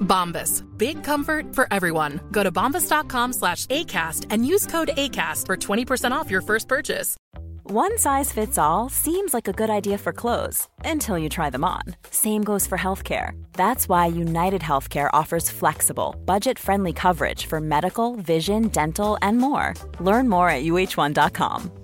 Bombas. Big comfort for everyone. Go to bombas.com slash ACAST and use code ACAST for 20% off your first purchase. One size fits all seems like a good idea for clothes until you try them on. Same goes for healthcare. That's why United Healthcare offers flexible, budget friendly coverage for medical, vision, dental, and more. Learn more at uh1.com.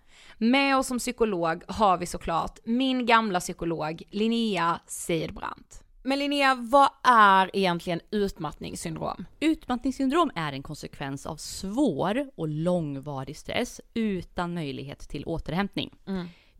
Med oss som psykolog har vi såklart min gamla psykolog Linnea Seidbrant. Men Linnea, vad är egentligen utmattningssyndrom? Utmattningssyndrom är en konsekvens av svår och långvarig stress utan möjlighet till återhämtning. Mm.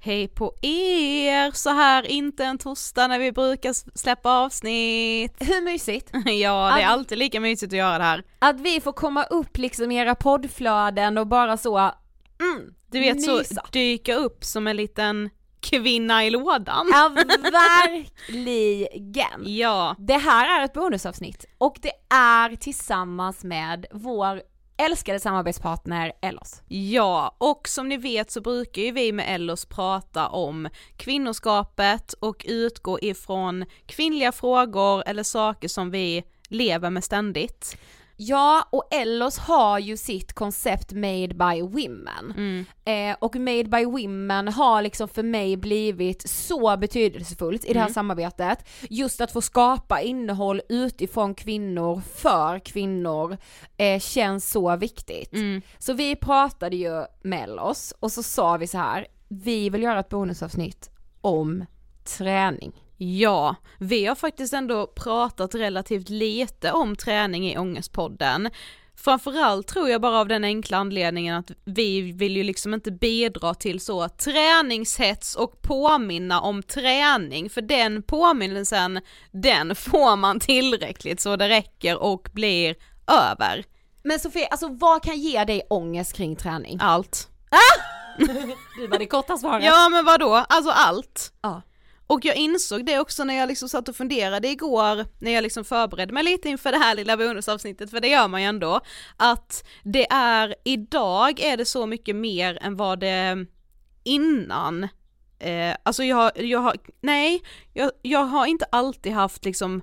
Hej på er! Så här inte en torsdag när vi brukar släppa avsnitt. Hur mysigt? ja, det är alltid lika mysigt att göra det här. Att vi får komma upp liksom i era poddflöden och bara så, mm, Du vet mysa. så dyka upp som en liten kvinna i lådan. Ja, verkligen. Ja. Det här är ett bonusavsnitt och det är tillsammans med vår älskade samarbetspartner Ellos. Ja, och som ni vet så brukar ju vi med Ellos prata om kvinnoskapet och utgå ifrån kvinnliga frågor eller saker som vi lever med ständigt. Ja, och Ellos har ju sitt koncept Made by Women. Eh, och Made by Women har liksom för mig blivit så betydelsefullt i det här samarbetet. Just att få skapa innehåll utifrån kvinnor, för kvinnor, eh, känns så viktigt. Så vi pratade ju med Ellos och så sa vi så här, vi vill göra ett bonusavsnitt om träning. Ja, vi har faktiskt ändå pratat relativt lite om träning i Ångestpodden. Framförallt tror jag bara av den enkla anledningen att vi vill ju liksom inte bidra till så träningshets och påminna om träning, för den påminnelsen, den får man tillräckligt så det räcker och blir över. Men Sofie, alltså vad kan ge dig ångest kring träning? Allt. Det var det korta svaret. Ja men vadå, alltså allt. Ja. Och jag insåg det också när jag liksom satt och funderade igår, när jag liksom förberedde mig lite inför det här lilla bonusavsnittet, för det gör man ju ändå, att det är, idag är det så mycket mer än vad det innan, eh, alltså jag, jag har, nej, jag, jag har inte alltid haft liksom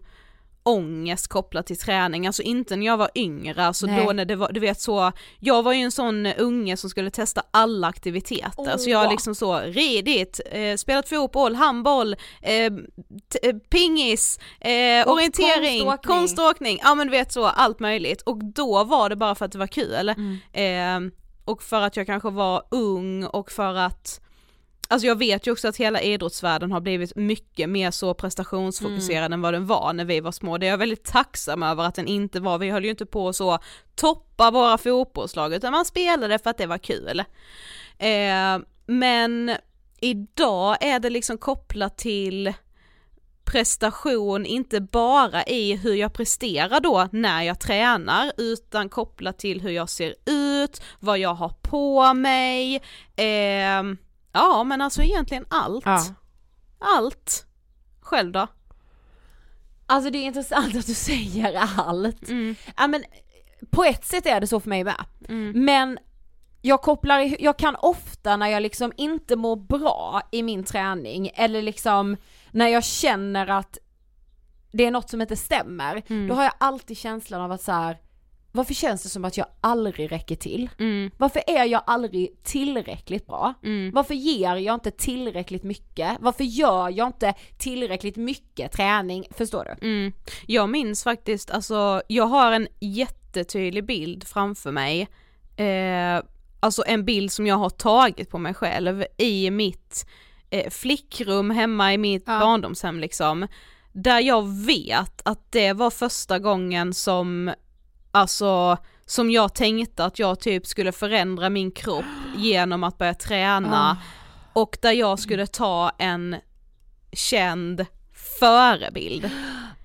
ångest kopplat till träning, alltså inte när jag var yngre, alltså Nej. då när det var, du vet så, jag var ju en sån unge som skulle testa alla aktiviteter, Åh. så jag liksom så ridit, eh, spelat fotboll, handboll, eh, eh, pingis, eh, orientering, konståkning. konståkning. ja men du vet så, allt möjligt, och då var det bara för att det var kul, Mm. eh, och för att jag kanske var ung och för att Alltså jag vet ju också att hela idrottsvärlden har blivit mycket mer så prestationsfokuserad än vad den var när vi var små. Det är jag väldigt tacksam över att den inte var, vi höll ju inte på att så toppa våra fotbollslag utan man spelade för att det var kul. Eh, men idag är det liksom kopplat till prestation, inte bara i hur jag presterar då när jag tränar, utan kopplat till hur jag ser ut, vad jag har på mig, ehm, ja men alltså egentligen allt. Ja. Allt. Själv då? Alltså det är intressant att du säger allt. Ja men på ett sätt är det så för mig med. Men jag kopplar, jag kan ofta när jag liksom inte mår bra i min träning eller liksom när jag känner att det är något som inte stämmer, då har jag alltid känslan av att så här. Varför känns det som att jag aldrig räcker till? Varför är jag aldrig tillräckligt bra? Varför ger jag inte tillräckligt mycket? Varför gör jag inte tillräckligt mycket träning? Förstår du? Mm. Jag minns faktiskt, alltså jag har en jättetydlig bild framför mig, eh, alltså en bild som jag har tagit på mig själv i mitt eh, flickrum hemma i mitt Ja. barndomshem liksom, där jag vet att det var första gången som, alltså som jag tänkte att jag typ skulle förändra min kropp genom att börja träna och där jag skulle ta en känd förebild.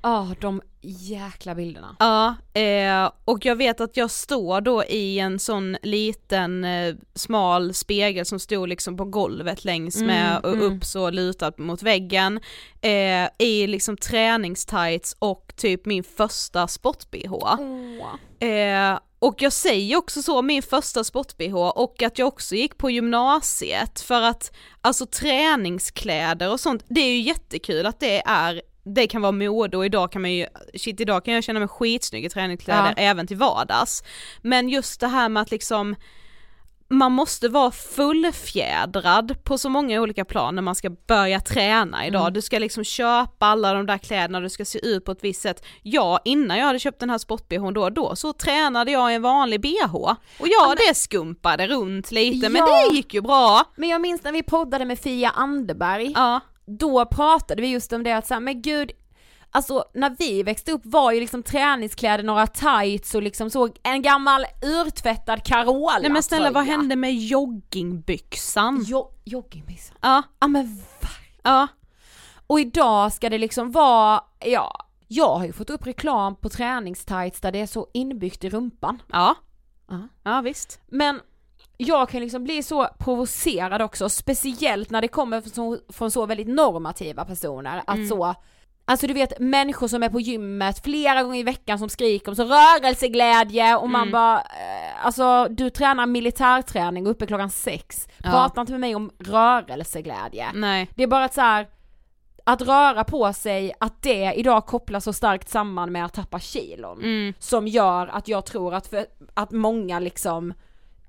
Ja, de jäkla bilderna. Ja, eh, och jag vet att jag står då i en sån liten eh, smal spegel som stod liksom på golvet längs med och upp så lutad mot väggen, eh, i liksom träningstights och typ min första sport-bh. Eh, och jag säger också så, min första sport-bh och att jag också gick på gymnasiet för att alltså träningskläder och sånt, det är ju jättekul att det är det kan vara mode och idag kan man ju, shit idag kan jag känna mig skitsnygg i träningskläder Ja. även till vardags. Men just det här med att liksom man måste vara fullfjädrad på så många olika plan när man ska börja träna idag. Mm. Du ska liksom köpa alla de där kläderna, du ska se ut på ett visst sätt. Ja, innan jag hade köpt den här sport-bhn då, då så tränade jag i en vanlig bh. Och ja, det skumpade runt lite, men Ja. det gick ju bra. Men jag minns när vi poddade med Fia Anderberg, Ja, då pratade vi just om det att här, men gud, alltså när vi växte upp var ju liksom träningskläder, några tights och liksom så en gammal urtvättad Carola Nej men snälla vad hände med joggingbyxan? Jo, joggingbyxor. Ja, Ja men va? ja. Och idag ska det liksom vara, ja, jag har ju fått upp reklam på träningstights där det är så inbyggt i rumpan. Ja. Ja. Ja visst. Men jag kan liksom bli så provocerad också, speciellt när det kommer från så, från så väldigt normativa personer. Att så, alltså du vet människor som är på gymmet flera gånger i veckan som skriker om så rörelseglädje och man bara, eh, alltså du tränar militärträning uppe klockan sex, Ja. prata inte med mig om rörelseglädje. Nej. Det är bara att så här, att röra på sig, att det idag kopplas så starkt samman med att tappa kilon. Mm. Som gör att jag tror att, för, att många liksom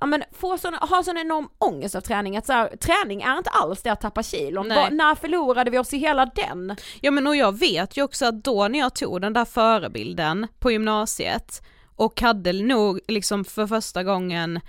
Ja men får sån, har sån enorm ångest av träning att så här, träning är inte alls det att tappa kilon. Nej. Var, när förlorade vi oss i hela den? Ja men och jag vet ju också att då när jag tog den där förebilden på gymnasiet och hade nog liksom för första gången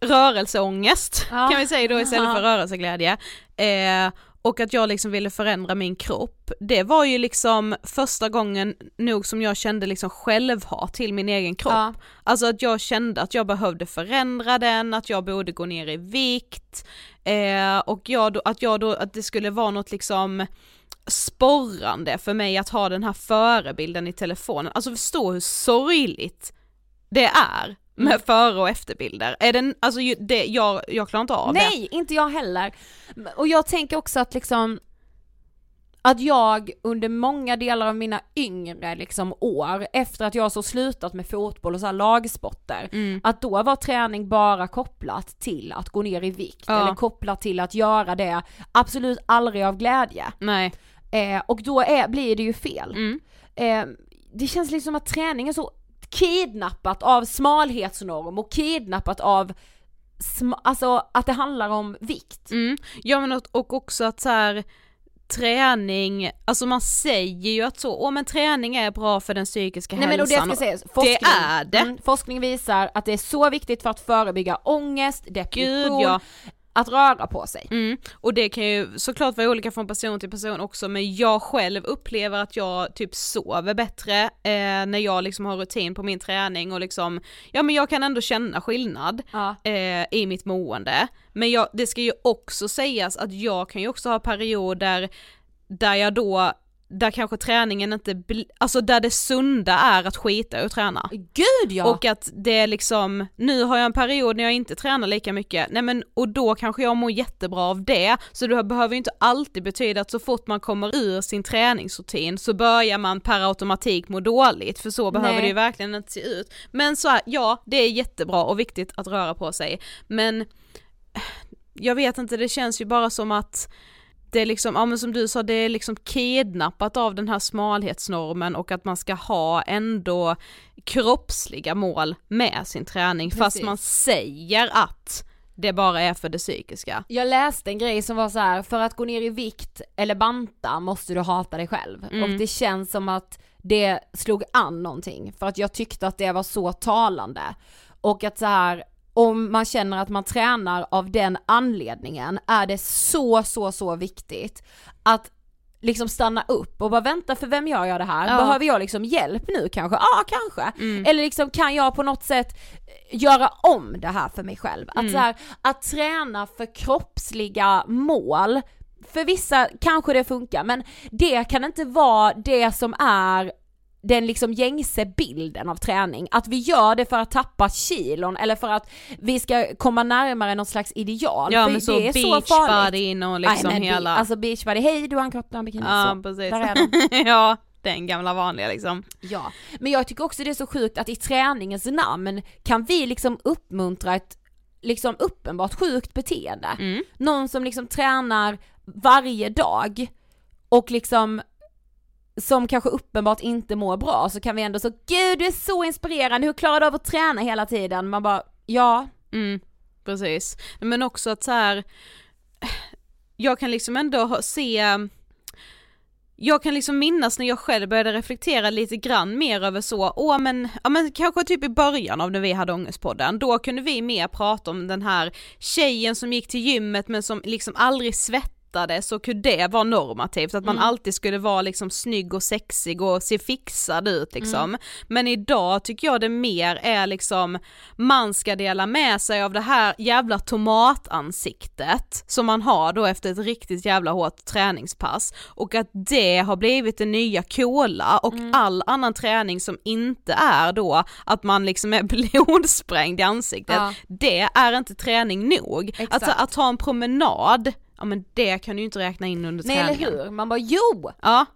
rörelseångest Ja. kan vi säga då istället för rörelseglädje. Eh, och att jag liksom ville förändra min kropp. Det var ju liksom första gången nog som jag kände liksom självhat till min egen kropp. Ja. Alltså att jag kände att jag behövde förändra den, att jag borde gå ner i vikt eh, och jag då, att jag då, att det skulle vara något liksom sporrande för mig att ha den här förebilden i telefonen. Alltså förstå hur sorgligt det är med Mm. före och efterbilder. Är den, alltså det, jag, jag klarar inte av det. Nej, inte jag heller. Och jag tänker också att liksom att jag under många delar av mina yngre liksom år, efter att jag så slutat med fotboll och så här lagsporter, Mm. att då var träning bara kopplat till att gå ner i vikt Ja. eller kopplat till att göra det absolut aldrig av glädje. Nej. Eh, och då är, blir det ju fel. Mm. Eh, det känns liksom som att träning är så kidnappat av smalhetsnorm och kidnappat av alltså att det handlar om vikt. Mm. Ja men och, och också att så här träning, alltså man säger ju att så, åh men träning är bra för den psykiska Nej men och det hälsan. ska sägas, forskning, det är det. Mm, forskning visar att det är så viktigt för att förebygga ångest, depression, Gud ja. Att röra på sig. Mm. Och det kan ju såklart vara olika från person till person också men jag själv upplever att jag typ sover bättre eh, när jag liksom har rutin på min träning och liksom, ja men jag kan ändå känna skillnad Ja. eh, i mitt mående. Men jag, det ska ju också sägas att jag kan ju också ha perioder där jag då där kanske träningen inte, bli, alltså där det sunda är att skita att träna. Gud ja! Och att det är liksom, nu har jag en period när jag inte tränar lika mycket, nej men och då kanske jag mår jättebra av det, så det behöver ju inte alltid betyda att så fort man kommer ur sin träningsrutin så börjar man per automatik må dåligt, för så behöver Nej. det ju verkligen inte se ut. Men så här, ja, det är jättebra och viktigt att röra på sig, men jag vet inte, det känns ju bara som att det är liksom, ja men som du sa, det är liksom kidnappat av den här smalhetsnormen och att man ska ha ändå kroppsliga mål med sin träning fast Precis. man säger att det bara är för det psykiska. Jag läste en grej som var så här: för att gå ner i vikt eller banta måste du hata dig själv. Mm. Och det känns som att det slog an någonting, för att jag tyckte att det var så talande. Och att så här om man känner att man tränar av den anledningen är det så, så, så viktigt att liksom stanna upp och bara vänta för vem gör jag det här? Ja. Behöver jag liksom hjälp nu kanske? Ja kanske. Mm. Eller liksom kan jag på något sätt göra om det här för mig själv? Att, så här, att träna för kroppsliga mål, för vissa kanske det funkar men det kan inte vara det som är den liksom gängse bilden av träning, att vi gör det för att tappa kilon eller för att vi ska komma närmare någon slags ideal. Ja för men så det är så farligt. beachbody och liksom Nej, men hela... Alltså beachbody, hej du har en kropp, du har en bikini. ja så. precis. Där är den. ja, den gamla vanliga liksom. Ja, men jag tycker också det är så sjukt att i träningens namn kan vi liksom uppmuntra ett liksom uppenbart sjukt beteende. Mm. Någon som liksom tränar varje dag och liksom som kanske uppenbart inte mår bra så kan vi ändå så, gud du är så inspirerande, hur klarar du av att träna hela tiden? Man bara, ja, Mm, precis. Men också att så här. jag kan liksom ändå se, jag kan liksom minnas när jag själv började reflektera lite grann mer över så, åh men, ja men kanske typ i början av när vi hade Ångestpodden, då kunde vi mer prata om den här tjejen som gick till gymmet men som liksom aldrig svettades fattade så kunde det vara normativt, att man Mm. alltid skulle vara liksom snygg och sexig och se fixad ut liksom. Mm. Men idag tycker jag det mer är liksom, man ska dela med sig av det här jävla tomatansiktet som man har då efter ett riktigt jävla hårt träningspass och att det har blivit det nya coola och Mm. all annan träning som inte är då att man liksom är blodsprängd i ansiktet, Ja. det är inte träning nog. Exakt. Alltså att ta en promenad, ja men det kan du ju inte räkna in under Nej eller träningen. hur? Man bara jo! Ja,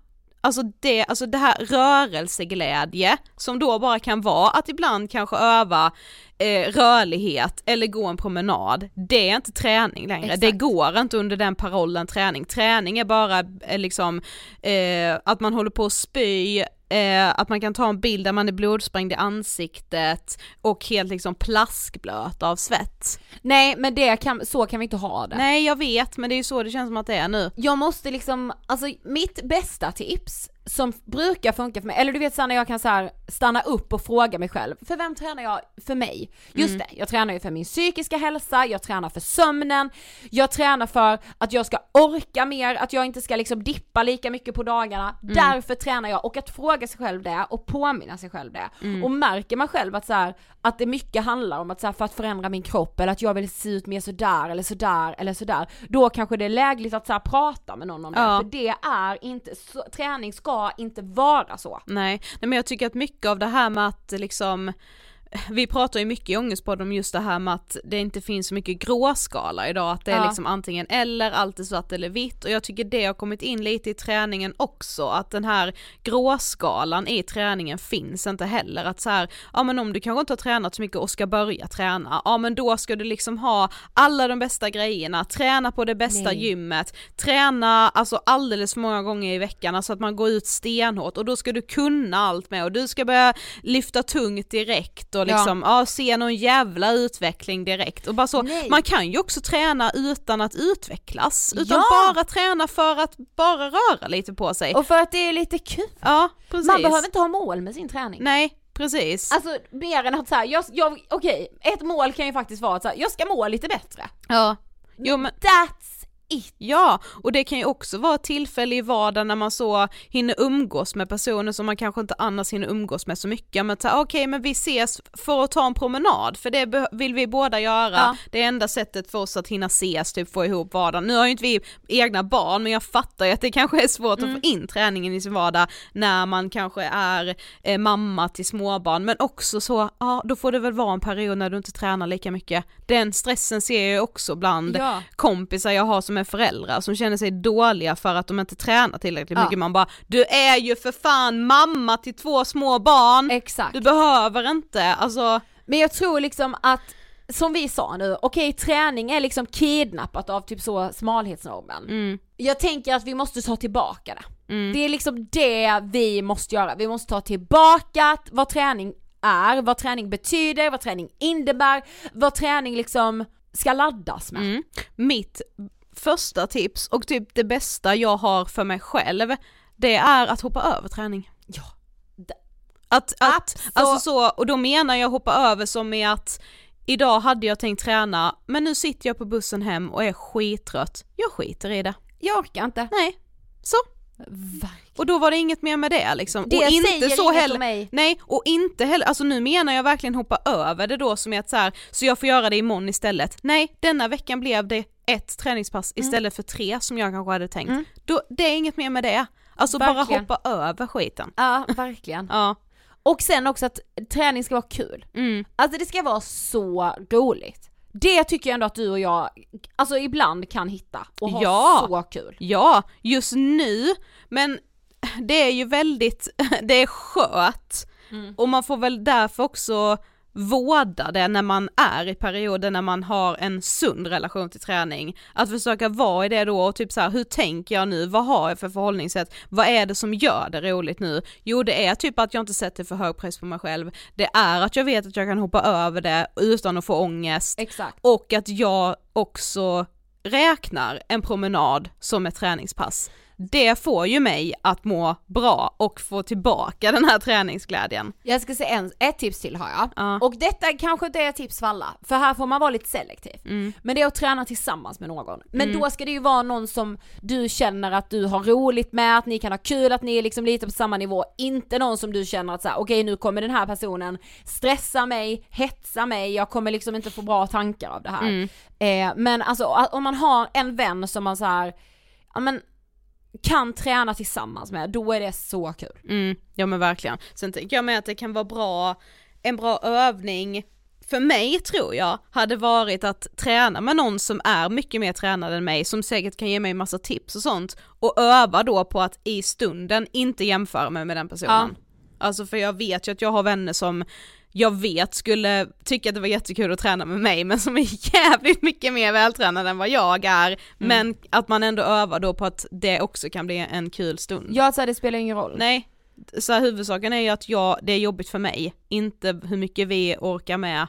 alltså det, alltså det här rörelseglädje som då bara kan vara att ibland kanske öva eh, rörlighet eller gå en promenad, det är inte träning längre. Exakt. Det går inte under den parollen träning. Träning är bara eh, liksom eh, att man håller på att spy, eh, att man kan ta en bild där man är blodsprängd i ansiktet och helt liksom plaskblöt av svett. Nej men det kan, så kan vi inte ha det. Nej jag vet men det är ju så det känns som att det är nu. Jag måste liksom, alltså mitt bästa tips som brukar funka för mig, eller du vet såhär när jag kan så här stanna upp och fråga mig själv, för vem tränar jag? För mig. Just det, jag tränar ju för min psykiska hälsa, jag tränar för sömnen, jag tränar för att jag ska orka mer, att jag inte ska liksom dippa lika mycket på dagarna, därför tränar jag och att fråga sig själv det och påminna sig själv det. Och märker man själv att så här, att det mycket handlar om att så här, för att förändra min kropp eller att jag vill se ut mer sådär eller sådär eller sådär, då kanske det är lägligt att så prata med någon om det, Ja. för det är inte, så, träning ska inte vara så. Nej, nej men jag tycker att mycket av det här med att liksom vi pratar ju mycket i Ångestpodden om just det här med att det inte finns så mycket gråskala idag, att det är Ja. liksom antingen eller, allt är svart eller vitt och jag tycker det har kommit in lite i träningen också, att den här gråskalan i träningen finns inte heller, att så här, ja men om du kanske inte har tränat så mycket och ska börja träna, ja men då ska du liksom ha alla de bästa grejerna, träna på det bästa Nej. gymmet, träna alltså alldeles för många gånger i veckan, alltså att man går ut stenhårt och då ska du kunna allt med och du ska börja lyfta tungt direkt och liksom, ja, se någon jävla utveckling direkt och bara så, Nej. man kan ju också träna utan att utvecklas, utan Ja. bara träna för att bara röra lite på sig. Och för att det är lite kul. ja, precis. Man behöver inte ha mål med sin träning. Nej, precis. Alltså mer än att såhär, jag, jag, okej, ett mål kan ju faktiskt vara att så här, jag ska må lite bättre. ja. Jo men That's it. Ja, och det kan ju också vara tillfälle i vardagen när man så hinner umgås med personer som man kanske inte annars hinner umgås med så mycket. Men okej, men vi ses för att ta en promenad, för det vill vi båda göra. Ja. Det är enda sättet för oss att hinna ses, typ få ihop vardagen. Nu har ju inte vi egna barn, men jag fattar ju att det kanske är svårt Mm. att få in träningen i sin vardag när man kanske är eh, mamma till småbarn, men också så, ja då får det väl vara en period när du inte tränar lika mycket. Den stressen ser jag också bland Ja. kompisar jag har som är föräldrar som känner sig dåliga för att de inte tränar tillräckligt Ja. mycket. Man bara, du är ju för fan mamma till två små barn, Exakt. du behöver inte, alltså Men jag tror liksom att, som vi sa nu, okej träning är liksom kidnappat av typ så smalhetsnormen. mm, Jag tänker att vi måste ta tillbaka det. mm, Det är liksom det vi måste göra, vi måste ta tillbaka vad träning är, vad träning betyder, vad träning innebär, vad träning liksom ska laddas med. mm. Mitt första tips och typ det bästa jag har för mig själv, det är att hoppa över träning. Ja. Att, att Absolut. alltså så, och då menar jag hoppa över som i att idag hade jag tänkt träna, men nu sitter jag på bussen hem och är skittrött. Jag skiter i det. Jag orkar inte. Nej, så. Och då var det inget mer med det liksom. Det och inte säger så inget heller, om mig. Nej, och inte heller, alltså nu menar jag verkligen hoppa över det då som är att så här, så jag får göra det imorgon istället. Nej, denna veckan blev det ett träningspass istället för tre som jag kanske hade tänkt. Mm. Då, det är inget mer med det. Alltså Verkligen. bara hoppa över skiten. Ja, verkligen. Ja. Och sen också att träning ska vara kul. Mm. Alltså det ska vara så roligt. Det tycker jag ändå att du och jag, alltså ibland kan hitta och ha Ja. så kul. Ja, just nu, men det är ju väldigt, det är skört och man får väl därför också vårda det när man är i perioder när man har en sund relation till träning. Att försöka vara i det då och typ så här, hur tänker jag nu, vad har jag för förhållningssätt, vad är det som gör det roligt nu? Jo det är typ att jag inte sätter för hög press på mig själv, det är att jag vet att jag kan hoppa över det utan att få ångest Exakt. och att jag också räknar en promenad som ett träningspass. Det får ju mig att må bra och få tillbaka den här träningsglädjen. Jag ska säga en, ett tips till har jag. Ja. Och detta kanske inte är ett tips för alla, för här får man vara lite selektiv. Mm. Men det är att träna tillsammans med någon. Men då ska det ju vara någon som du känner att du har roligt med, att ni kan ha kul, att ni är liksom lite på samma nivå. Inte någon som du känner att så här, okej nu kommer den här personen stressa mig, hetsa mig, jag kommer liksom inte få bra tankar av det här. Mm. Eh, men alltså om man har en vän som man så här, ja men kan träna tillsammans med, då är det så kul. Mm, ja men verkligen. Sen tänker jag med att det kan vara bra, en bra övning för mig tror jag hade varit att träna med någon som är mycket mer tränad än mig, som säkert kan ge mig massa tips och sånt och öva då på att i stunden inte jämföra mig med den personen. Alltså för jag vet ju att jag har vänner som jag vet skulle tycka att det var jättekul att träna med mig men som är jävligt mycket mer vältränade än vad jag är. Men att man ändå övar då på att det också kan bli en kul stund. Ja så här, det spelar ingen roll. Nej, så här, huvudsaken är ju att jag, det är jobbigt för mig, inte hur mycket vi orkar med,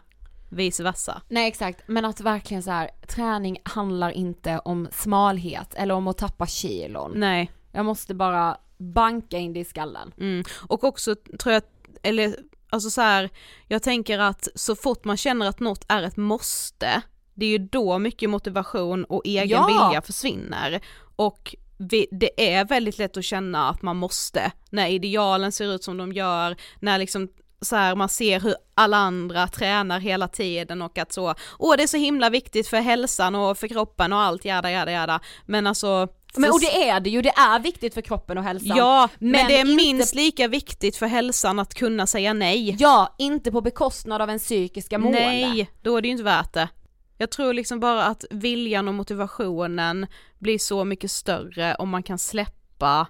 vice versa. Nej exakt, men att verkligen så här, träning handlar inte om smalhet eller om att tappa kilon. Nej. Jag måste bara banka in det i skallen. Mm. Och också tror jag, eller alltså så här, jag tänker att så fort man känner att något är ett måste, det är ju då mycket motivation och egen Ja. vilja försvinner. Och vi, det är väldigt lätt att känna att man måste, när idealen ser ut som de gör, när liksom så här, man ser hur alla andra tränar hela tiden och att så, åh det är så himla viktigt för hälsan och för kroppen och allt jada jada jada, men alltså Men, och det är det ju, det är viktigt för kroppen och hälsan. Ja, men, men det är inte- minst lika viktigt för hälsan att kunna säga nej. Ja, inte på bekostnad av en psykiska mående. Nej, då är det ju inte värt det. Jag tror liksom bara att viljan och motivationen blir så mycket större om man kan släppa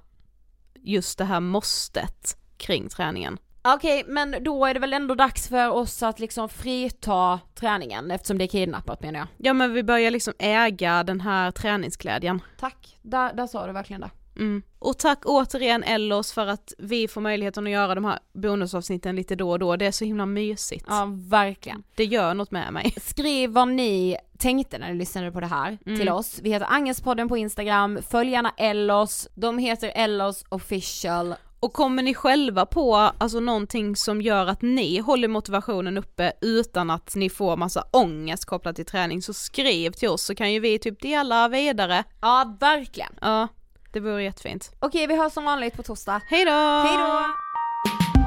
just det här måstet kring träningen. Okej, men då är det väl ändå dags för oss att liksom frita träningen eftersom det är kidnappat menar jag. Ja men vi börjar liksom äga den här träningsglädjen. Tack, där, där sa du verkligen det. Mm. Och tack återigen Ellos för att vi får möjligheten att göra de här bonusavsnitten lite då och då, det är så himla mysigt. Ja, verkligen. Det gör något med mig. Skriv vad ni tänkte när ni lyssnade på det här Mm. till oss. Vi heter Angelspodden på Instagram, följ gärna Ellos, de heter Ellos official. Och kommer ni själva på alltså någonting som gör att ni håller motivationen uppe utan att ni får massa ångest kopplat till träning så skriv till oss så kan ju vi typ dela vidare. Ja, verkligen. Ja, det vore jättefint. Okej, vi hörs som vanligt på torsdag. Hej då!